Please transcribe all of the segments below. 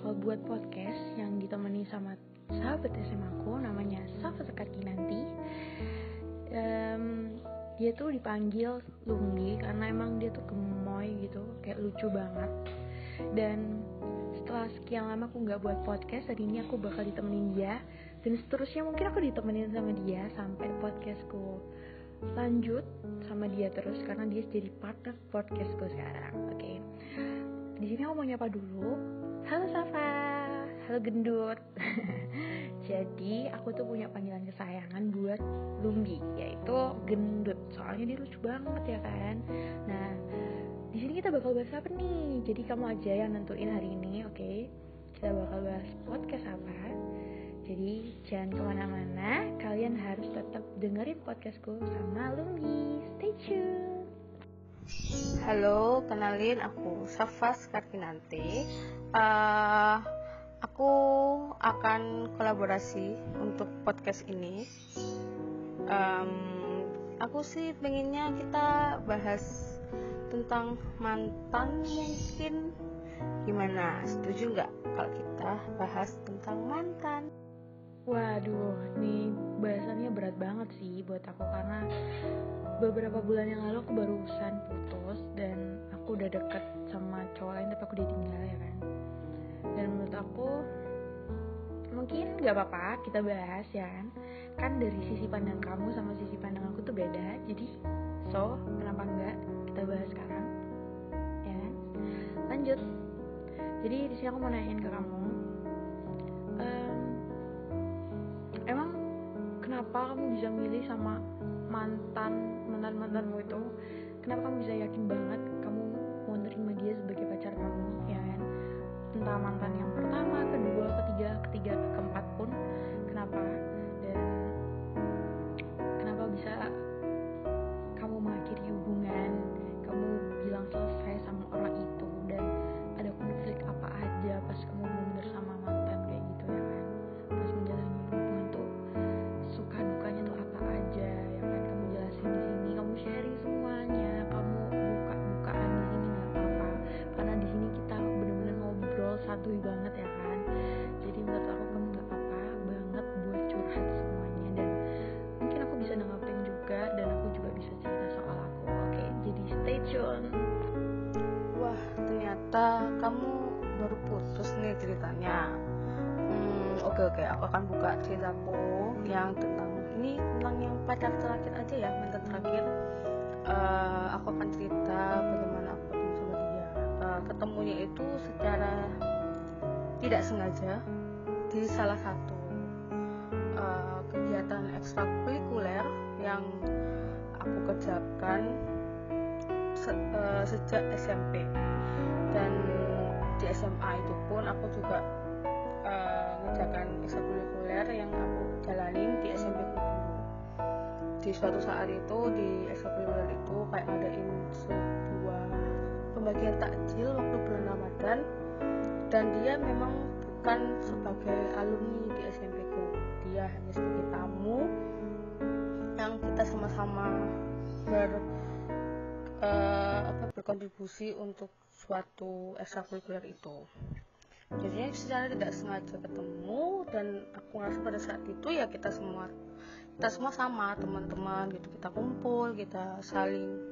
bakal buat podcast yang ditemani sama sahabat SMA aku namanya Safa Sekaki nanti. Um, dia tuh dipanggil Lumbi karena emang dia tuh gemoy gitu, kayak lucu banget. Dan setelah sekian lama aku nggak buat podcast, hari ini aku bakal ditemenin dia dan seterusnya mungkin aku ditemenin sama dia sampai podcastku lanjut sama dia terus karena dia jadi partner podcastku sekarang. Oke. Okay. Di sini aku mau nyapa dulu. Halo Safa. Halo gendut. jadi aku tuh punya panggilan kesayangan buat Lumbi yaitu gendut. Soalnya dia lucu banget ya kan. Nah, di sini kita bakal bahas apa nih? Jadi kamu aja yang nentuin hari ini, oke? Okay? Kita bakal bahas podcast apa? Jadi jangan ke mana-mana, kalian harus tetap dengerin podcastku sama Lumbi. Stay tune. Halo, kenalin aku Safas Kartinanti. Uh, aku akan kolaborasi untuk podcast ini. Um, aku sih pengennya kita bahas tentang mantan mungkin gimana setuju nggak kalau kita bahas tentang mantan Waduh, nih bahasannya berat banget sih buat aku karena beberapa bulan yang lalu aku barusan putus dan aku udah deket sama cowok lain tapi aku ditinggal ya kan. Dan menurut aku mungkin gak apa-apa kita bahas ya kan. Kan dari sisi pandang kamu sama sisi pandang aku tuh beda. Jadi so kenapa enggak kita bahas sekarang? Ya kan? Lanjut. Jadi di sini aku mau nanyain ke kamu kenapa kamu bisa milih sama mantan mantan mantanmu itu? Kenapa kamu bisa yakin banget kamu mau nerima dia sebagai pacar kamu ya kan? Entah mantan yang pertama kedua ketiga ketiga keempat pun kenapa akan buka ceritaku yang tentang ini tentang yang pacar terakhir aja ya mantan terakhir. Uh, aku akan cerita bagaimana aku ketemu sama dia. Uh, ketemunya itu secara tidak sengaja di salah satu uh, kegiatan ekstrakurikuler yang aku kerjakan se uh, sejak SMP dan di SMA itu pun aku juga uh, ngerjakan ekstrakurikuler yang aku jalanin di SMP dulu di suatu saat itu di ekstrakurikuler itu kayak ngadain sebuah pembagian takjil waktu bulan Ramadan dan dia memang bukan sebagai alumni di SMP ku dia hanya sebagai tamu yang kita sama-sama ber uh, apa berkontribusi untuk suatu ekstrakurikuler itu jadinya secara tidak sengaja ketemu dan aku ngerasa pada saat itu ya kita semua kita semua sama teman-teman gitu kita kumpul kita saling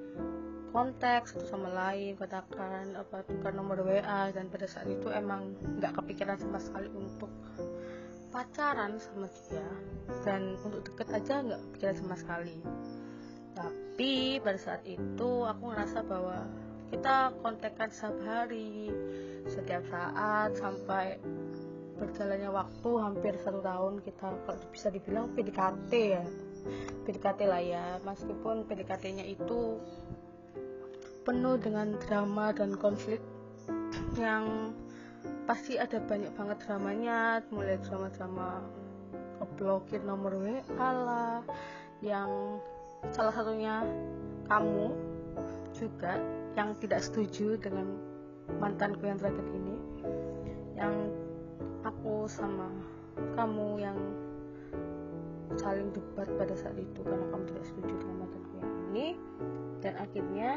kontak satu sama lain katakan apa tukar nomor WA dan pada saat itu emang nggak kepikiran sama sekali untuk pacaran sama dia dan untuk deket aja nggak kepikiran sama sekali. Tapi pada saat itu aku ngerasa bahwa kita kontekan setiap hari setiap saat sampai berjalannya waktu hampir satu tahun kita kalau bisa dibilang PDKT ya. PDKT lah ya. Meskipun PDKT nya itu penuh dengan drama dan konflik yang pasti ada banyak banget dramanya mulai drama-drama ngeblokir nomor WA lah yang salah satunya kamu juga yang tidak setuju dengan mantanku yang terakhir ini yang aku sama kamu yang saling debat pada saat itu karena kamu tidak setuju dengan mantanku yang ini. Dan akhirnya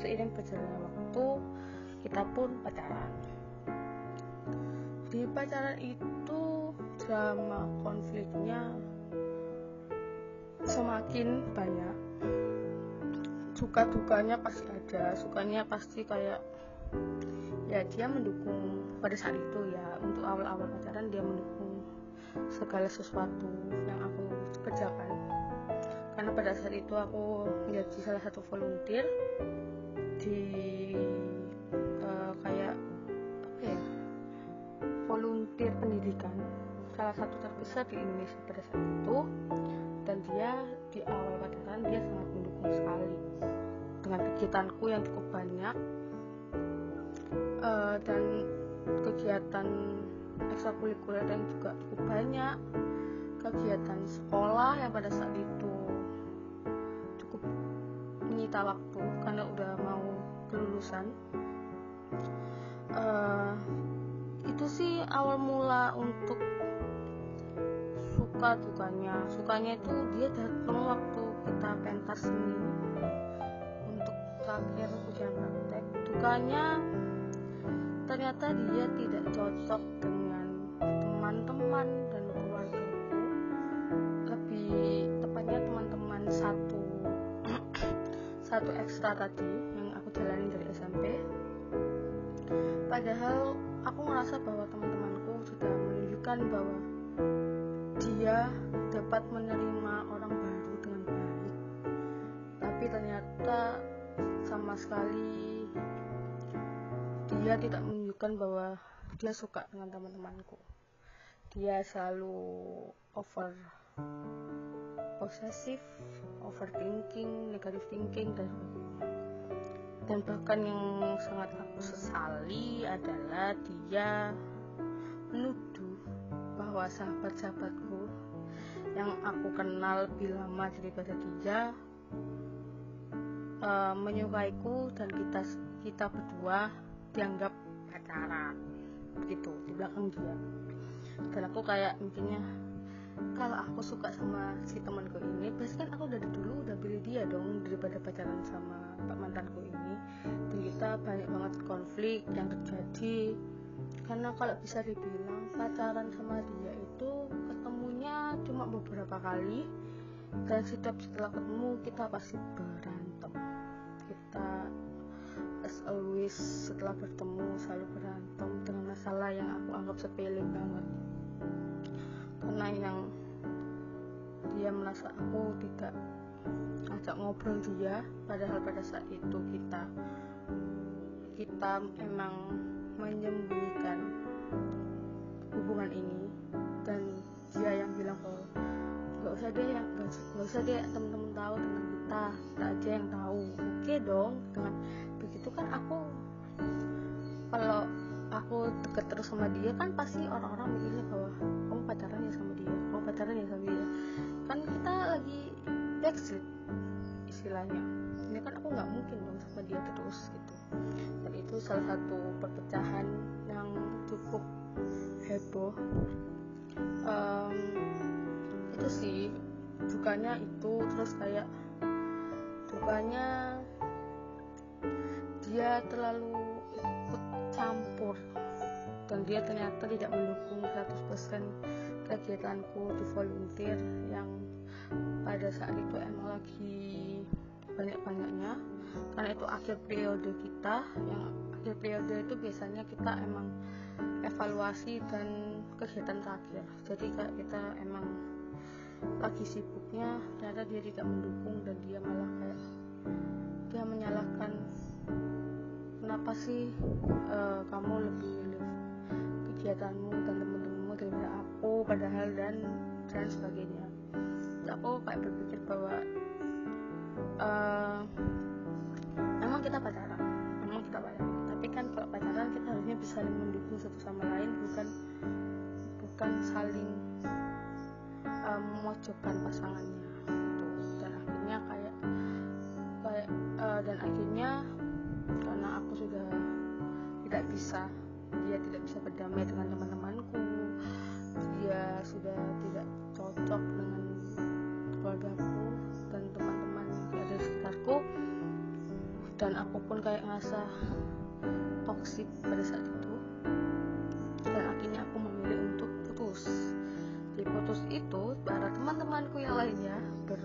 seiring berjalannya waktu kita pun pacaran. Di pacaran itu drama konfliknya semakin banyak. Suka dukanya pasti ada sukanya pasti kayak ya dia mendukung pada saat itu ya untuk awal-awal pacaran dia mendukung segala sesuatu yang aku kerjakan. Karena pada saat itu aku menjadi salah satu volunteer di uh, kayak apa ya volunteer pendidikan. Salah satu terbesar di Indonesia pada saat itu. Dan dia di awal pacaran dia sangat mendukung sekali dengan kegiatanku yang cukup banyak uh, dan kegiatan ekstrakurikuler yang juga cukup banyak. Kegiatan sekolah yang pada saat itu cukup menyita waktu karena udah mau kelulusan. Uh, itu sih awal mula untuk suka dukanya sukanya itu dia datang waktu kita pentas ini untuk terakhir ujian praktek. Dukanya ternyata dia tidak cocok dengan teman-teman dan keluargaku. Lebih tepatnya teman-teman satu satu ekstra tadi yang aku jalani dari SMP padahal aku merasa bahwa teman-temanku sudah menunjukkan bahwa dia dapat menerima orang baru dengan baik. Tapi ternyata sama sekali dia tidak menunjukkan bahwa dia suka dengan teman-temanku. Dia selalu over posesif overthinking negative thinking dan dan bahkan yang sangat aku sesali adalah dia menuduh bahwa sahabat-sahabatku yang aku kenal lebih lama daripada dia uh, menyukaiku dan kita kita berdua dianggap pacaran begitu di belakang dia. Dan aku kayak mikirnya kalau aku suka sama si temanku ini pasti kan aku dari dulu udah pilih dia dong daripada pacaran sama pak mantanku ini. Dan kita banyak banget konflik yang terjadi. Karena kalau bisa dibilang pacaran sama dia itu ketemunya cuma beberapa kali. Dan setiap setelah ketemu kita pasti berantem. Kita as always setelah bertemu selalu berantem dengan masalah yang aku anggap sepele banget. Karena yang dia merasa aku tidak ajak ngobrol dia padahal pada saat itu kita kita emang menyembunyikan hubungan ini. Dan dia yang bilang bahwa nggak usah deh yang nggak usah deh temen-temen tahu tentang kita kita aja yang tahu. Oke dong dengan begitu kan aku kalau aku deket terus sama dia kan pasti orang-orang mikirnya bahwa kamu pacaran ya sama dia kamu pacaran ya sama dia. Kan kita lagi backstreet istilahnya. Ini kan aku nggak mungkin dong sama dia terus gitu. Dan itu salah satu perpecahan yang cukup heboh. Um, itu sih dukanya itu terus kayak dukanya dia terlalu ikut campur dan dia ternyata tidak mendukung 100% kegiatanku di volunteer yang pada saat itu emang lagi banyak-banyaknya. Karena itu akhir periode kita yang akhir periode itu biasanya kita emang evaluasi dan kegiatan terakhir. Jadi kayak kita emang lagi sibuknya ternyata dia tidak mendukung dan dia malah kayak dia menyalahkan kenapa sih uh, kamu lebih milih kegiatanmu dan teman-temanmu daripada aku padahal dan dan sebagainya? Jadi aku kayak berpikir bahwa uh, memang kita pacaran memang kita pacaran. Tapi kan kalau pacaran kita harusnya bisa saling mendukung satu sama lain bukan bukan saling memojokkan pasangannya. Dan akhirnya kayak kayak uh, dan akhirnya karena aku sudah tidak bisa dia tidak bisa berdamai dengan teman-temanku. Dia sudah tidak cocok dengan keluargaku dan teman-teman yang ada di sekitarku. Dan aku pun kayak ngerasa toksik pada saat itu. Dan akhirnya aku putus. Itu para teman-temanku yang lainnya ber,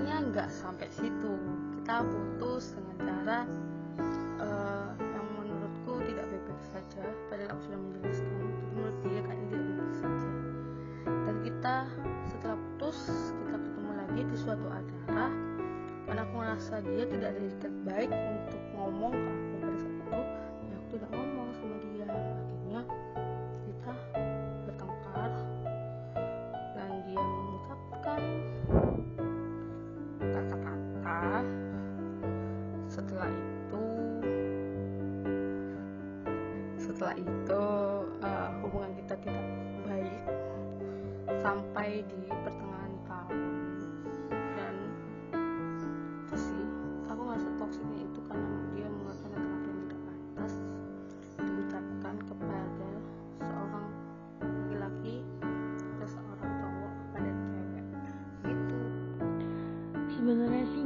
masalahnya nggak sampai situ. Kita putus dengan cara uh, yang menurutku tidak baik-baik saja. Padahal aku sudah menjelaskan menurut dia kan tidak baik-baik saja. Dan kita setelah putus kita ketemu lagi di suatu acara. Karena aku merasa dia tidak ada etiket baik untuk ngomong ke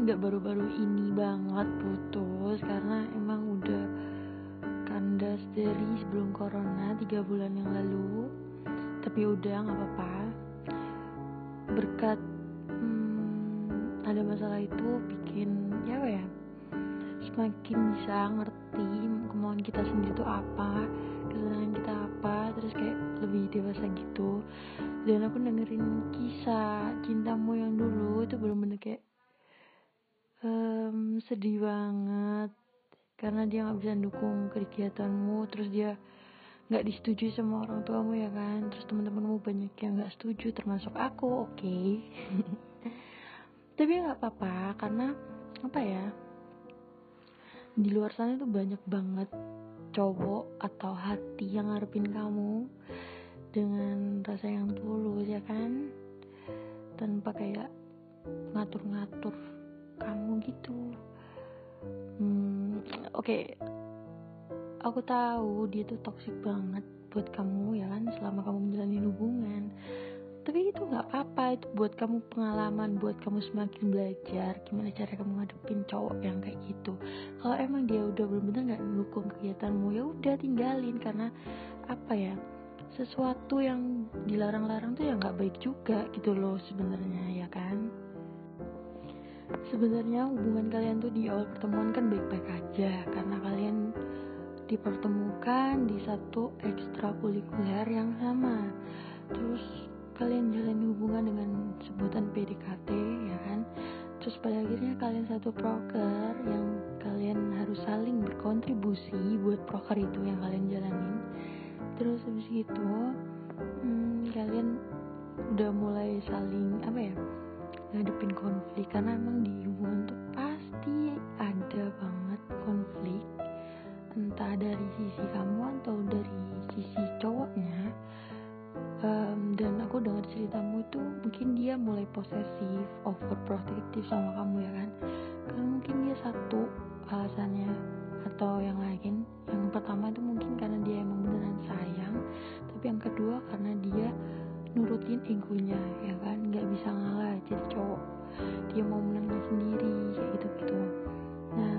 nggak baru-baru ini banget putus karena emang udah kandas dari sebelum corona tiga bulan yang lalu. Tapi udah nggak apa-apa. Berkat hmm, ada masalah itu bikin ya apa ya semakin bisa ngerti kemauan kita sendiri itu apa sedih banget. Karena dia nggak bisa dukung kegiatanmu terus dia nggak disetujui sama orang tuamu ya kan? Terus teman-temanmu banyak yang nggak setuju termasuk aku oke. Okay. tapi nggak apa-apa karena apa ya di luar sana tuh banyak banget cowok atau hati yang ngarepin kamu dengan rasa yang tulus ya kan? Tanpa kayak ngatur-ngatur kamu gitu hmm, oke. Okay. aku tahu dia tuh toxic banget buat kamu ya kan selama kamu menjalani hubungan. Tapi itu nggak apa-apa itu buat kamu pengalaman buat kamu semakin belajar gimana cara kamu ngadepin cowok yang kayak gitu. Kalau emang dia udah benar-benar nggak mendukung kegiatanmu ya udah tinggalin karena apa ya sesuatu yang dilarang-larang tuh ya nggak baik juga gitu loh sebenarnya ya kan sebenarnya hubungan kalian tuh di awal pertemuan kan baik-baik aja karena kalian dipertemukan di satu ekstrakurikuler yang sama. Terus kalian jalani hubungan dengan sebutan PDKT ya kan? Terus pada akhirnya kalian satu proker yang kalian harus saling berkontribusi buat proker itu yang kalian jalanin. Terus habis itu hmm, kalian udah mulai saling apa ya ngadepin konflik karena emang di hubungan tuh pasti ada banget konflik. Entah dari sisi kamu atau dari sisi cowoknya. Um, dan aku dengar ceritamu itu mungkin dia mulai posesif overprotective sama kamu ya kan? Karena mungkin dia satu alasannya atau yang lain. Yang pertama itu mungkin karena dia emang beneran sayang tapi yang kedua karena dia nurutin egonya ya kan? Nggak bisa ngalah jadi cowok. Dia mau menangnya sendiri kayak gitu gitu nah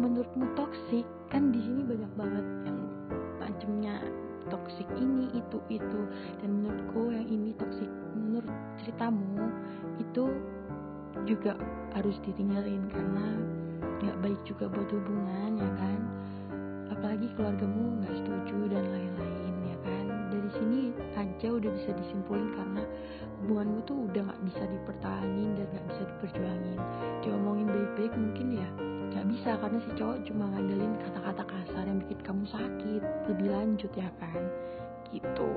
menurutmu toksik kan di sini banyak banget yang macamnya toksik ini itu itu. Dan menurutku yang ini toksik menurut ceritamu itu juga harus ditinggalin karena nggak baik juga buat hubungan ya kan? Apalagi keluargamu nggak setuju dan lain-lain ya kan? Dari sini aja udah bisa disimpulin karena hubunganmu tuh udah nggak bisa dipertahanin dan nggak bisa diperjuangin. Diomongin baik-baik mungkin ya Gak bisa karena si cowok cuma ngandelin kata-kata kasar yang bikin kamu sakit. Lebih lanjut ya kan gitu.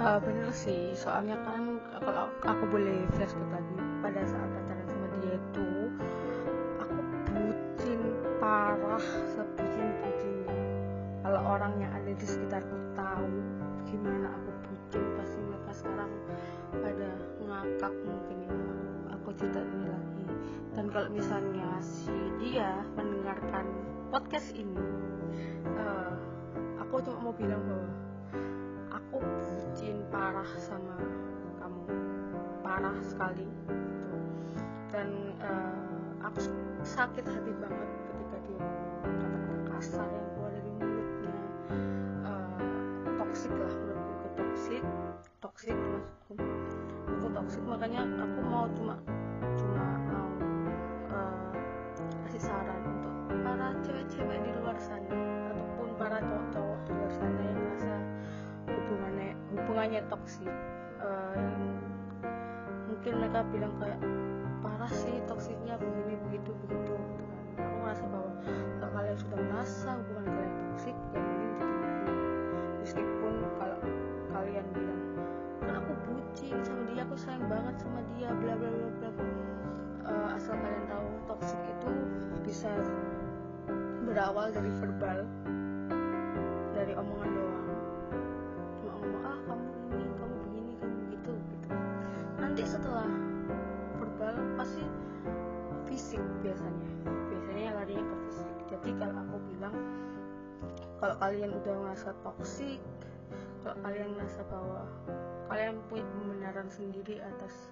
Uh, bener sih, soalnya kan kalau aku, aku boleh flashback lagi pada saat pacaran sama dia itu aku bucin parah sebucin bucinnya. Kalau orang yang ada di sekitarku tahu gimana aku bucin pasti mereka sekarang pada ngakak mungkin ya. aku, aku tidak nilai kalau misalnya si dia mendengarkan podcast ini uh, aku cuma mau bilang bahwa aku bucin parah sama kamu. Parah sekali gitu. dan uh, aku sakit hati banget ketika dia kata-kata kasar yang keluar dari mulutnya. Uh, toksik lah menurutku toksik toksik maksudku. Itu toksik makanya aku mau cuma para cowok-cowok di luar sana yang merasa hubungannya hubungannya toksik uh, mungkin mereka bilang kayak parah sih toksiknya begini begitu begitu. Gitu aku merasa bahwa kalau kalian sudah merasa hubungan kalian toksik ya mending ditinggalin. Meskipun kalau kalian bilang kan aku bucin sama dia aku sayang banget sama dia bla bla bla bla uh, asal kalian tahu toksik itu bisa berawal dari verbal dari omongan doang. Cuma ngomong ah kamu ini kamu begini kamu begitu gitu. Nanti setelah verbal pasti fisik biasanya. Biasanya larinya ke fisik. Jadi kalau aku bilang kalau kalian udah merasa toksik kalau kalian merasa bahwa kalian punya pembenaran sendiri atas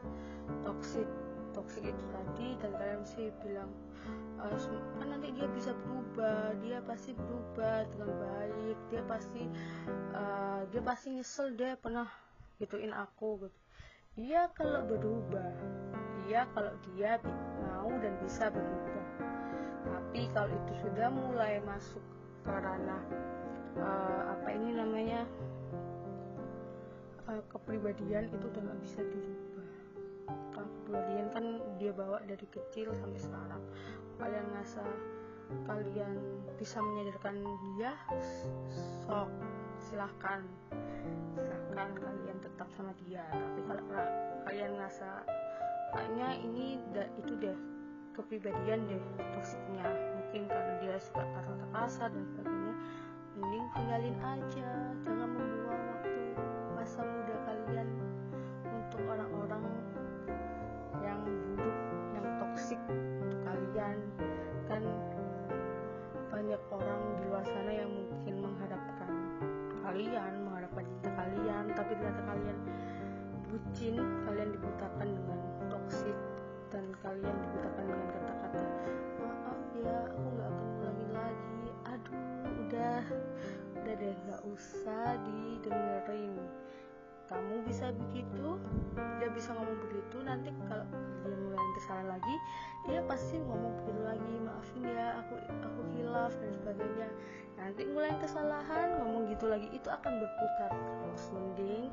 toksik toksik itu tadi dan kalian sih bilang uh, kan nanti dia bisa berubah dia pasti berubah dengan baik dia pasti uh, dia pasti nyesel deh pernah gituin aku gitu. Dia kalau berubah dia kalau dia mau dan bisa berubah. Tapi kalau itu sudah mulai masuk ke ranah uh, apa ini namanya uh, kepribadian itu udah nggak bisa dirubah kepribadian kan dia bawa dari kecil sampai sekarang. Kalian ngerasa kalian bisa menyadarkan dia? Sok silahkan. Silahkan kalian tetap sama dia. Tapi kalau kalian ngerasa kayaknya ini da, itu deh kepribadian deh toksiknya mungkin karena dia suka kata-kata kasar dan sebagainya mending tinggalin aja. Jangan membuang waktu masa muda kalian orang di luar sana yang mungkin mengharapkan kalian mengharapkan cinta kalian tapi ternyata kalian bucin kalian dibutakan dengan toksik dan kalian dibutakan dengan kata-kata maaf ya aku nggak akan ulangin lagi. Aduh udah udah deh nggak usah didengerin. Kamu bisa begitu dia bisa ngomong begitu nanti kalau dia mulai kesalahan lagi dia pasti ngomong begitu lagi lagi itu akan berputar terus. Mending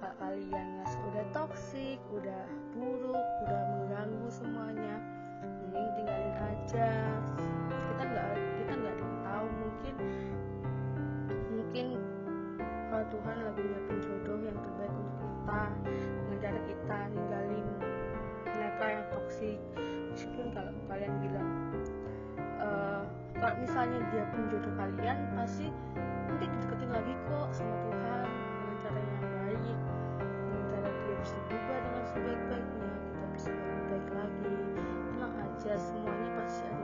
kalau kalian nggak udah toksik udah buruk udah mengganggu semuanya mending tinggalin aja. Kita nggak kita nggak tahu mungkin mungkin kalau Tuhan lagi nyiapin jodoh yang terbaik untuk kita dengan kita ninggalin mereka yang toksik meskipun kalau kalian bilang kalau misalnya dia pun jodoh kalian pasti nanti dideketin lagi kok sama Tuhan dengan cara yang baik dengan cara dia bisa berubah dengan sebaik-baiknya kita bisa lebih baik lagi. Tenang aja semuanya pasti ada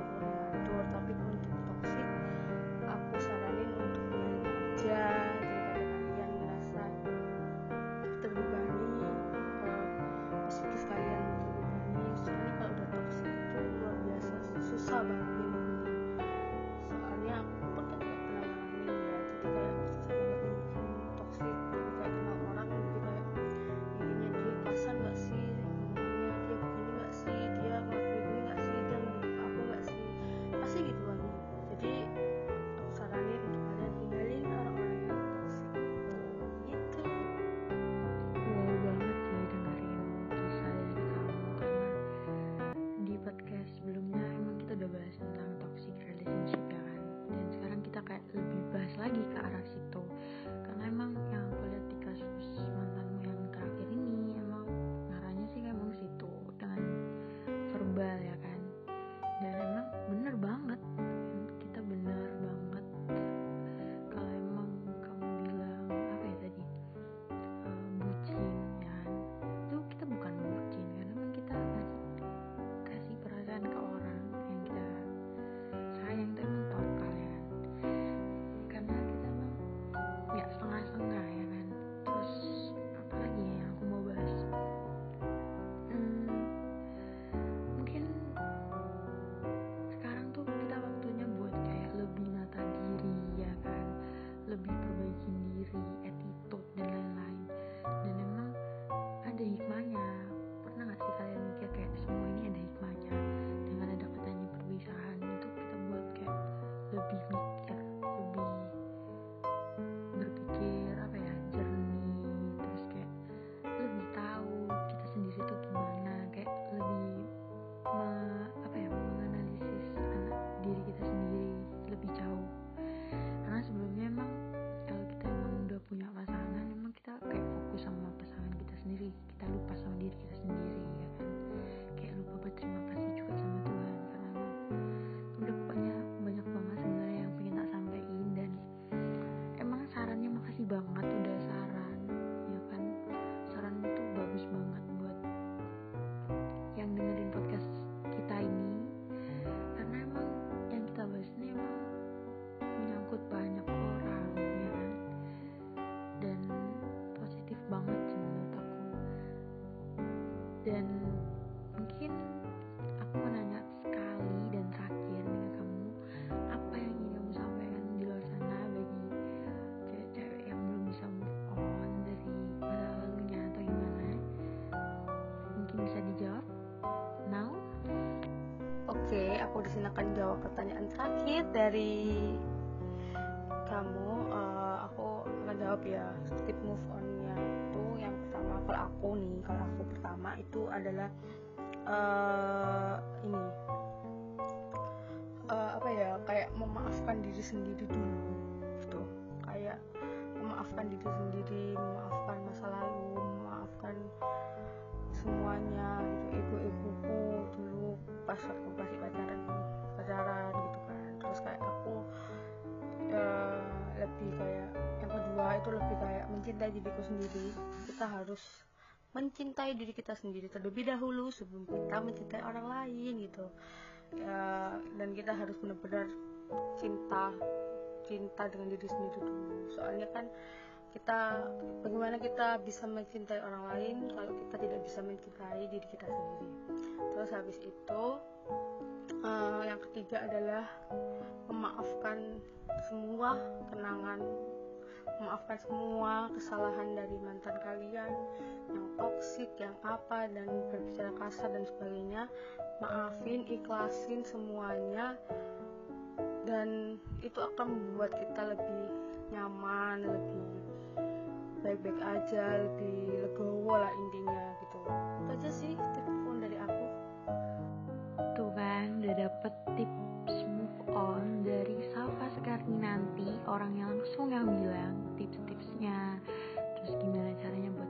pertanyaan terakhir dari kamu uh, aku akan jawab ya tip move onnya itu yang pertama. Kalau aku nih kalau aku pertama itu adalah uh, ini uh, apa ya kayak memaafkan diri sendiri dulu gitu. Kayak memaafkan diri sendiri memaafkan masa lalu memaafkan semuanya gitu. Ego-egoku dulu pas aku masih pacaran lebih kayak yang kedua itu lebih kayak mencintai diriku sendiri. Kita harus mencintai diri kita sendiri terlebih dahulu sebelum kita mencintai orang lain gitu. Ya, dan kita harus benar-benar cinta cinta dengan diri sendiri dulu. Soalnya kan kita bagaimana kita bisa mencintai orang lain kalau kita tidak bisa mencintai diri kita sendiri. Terus habis itu uh, yang ketiga adalah memaafkan semua kenangan memaafkan semua kesalahan dari mantan kalian yang toksik yang apa dan berbicara kasar dan sebagainya. Maafin ikhlasin semuanya dan itu akan membuat kita lebih nyaman lebih baik-baik aja lebih legowo lah intinya gitu. Itu aja sih dapet tips move on dari Safa sekarang nanti orang yang langsung yang bilang tips-tipsnya. Terus gimana caranya buat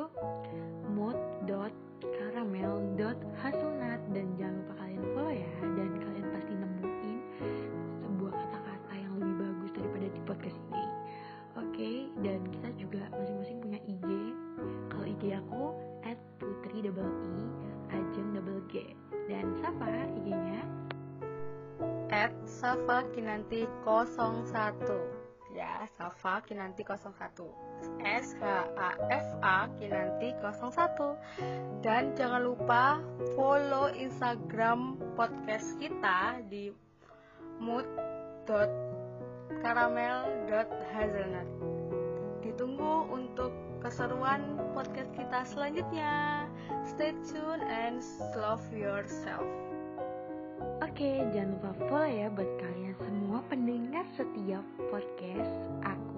itu mood.caramel.hazelnut dan jangan lupa kalian follow ya dan kalian pasti nemuin sebuah kata-kata yang lebih bagus daripada di podcast ini. Oke dan kita juga masing-masing punya IG kalau IG aku at putri double i ajeng double g. Dan siapa IG-nya at Safa Kinanti 01 Safa Kinanti 01 S H A F A Kinanti 01 dan jangan lupa follow Instagram podcast kita di mood.caramel.hazelnut ditunggu untuk keseruan podcast kita selanjutnya. Stay tune and love yourself. Oke, jangan lupa follow ya buat kalian pendengar setiap podcast aku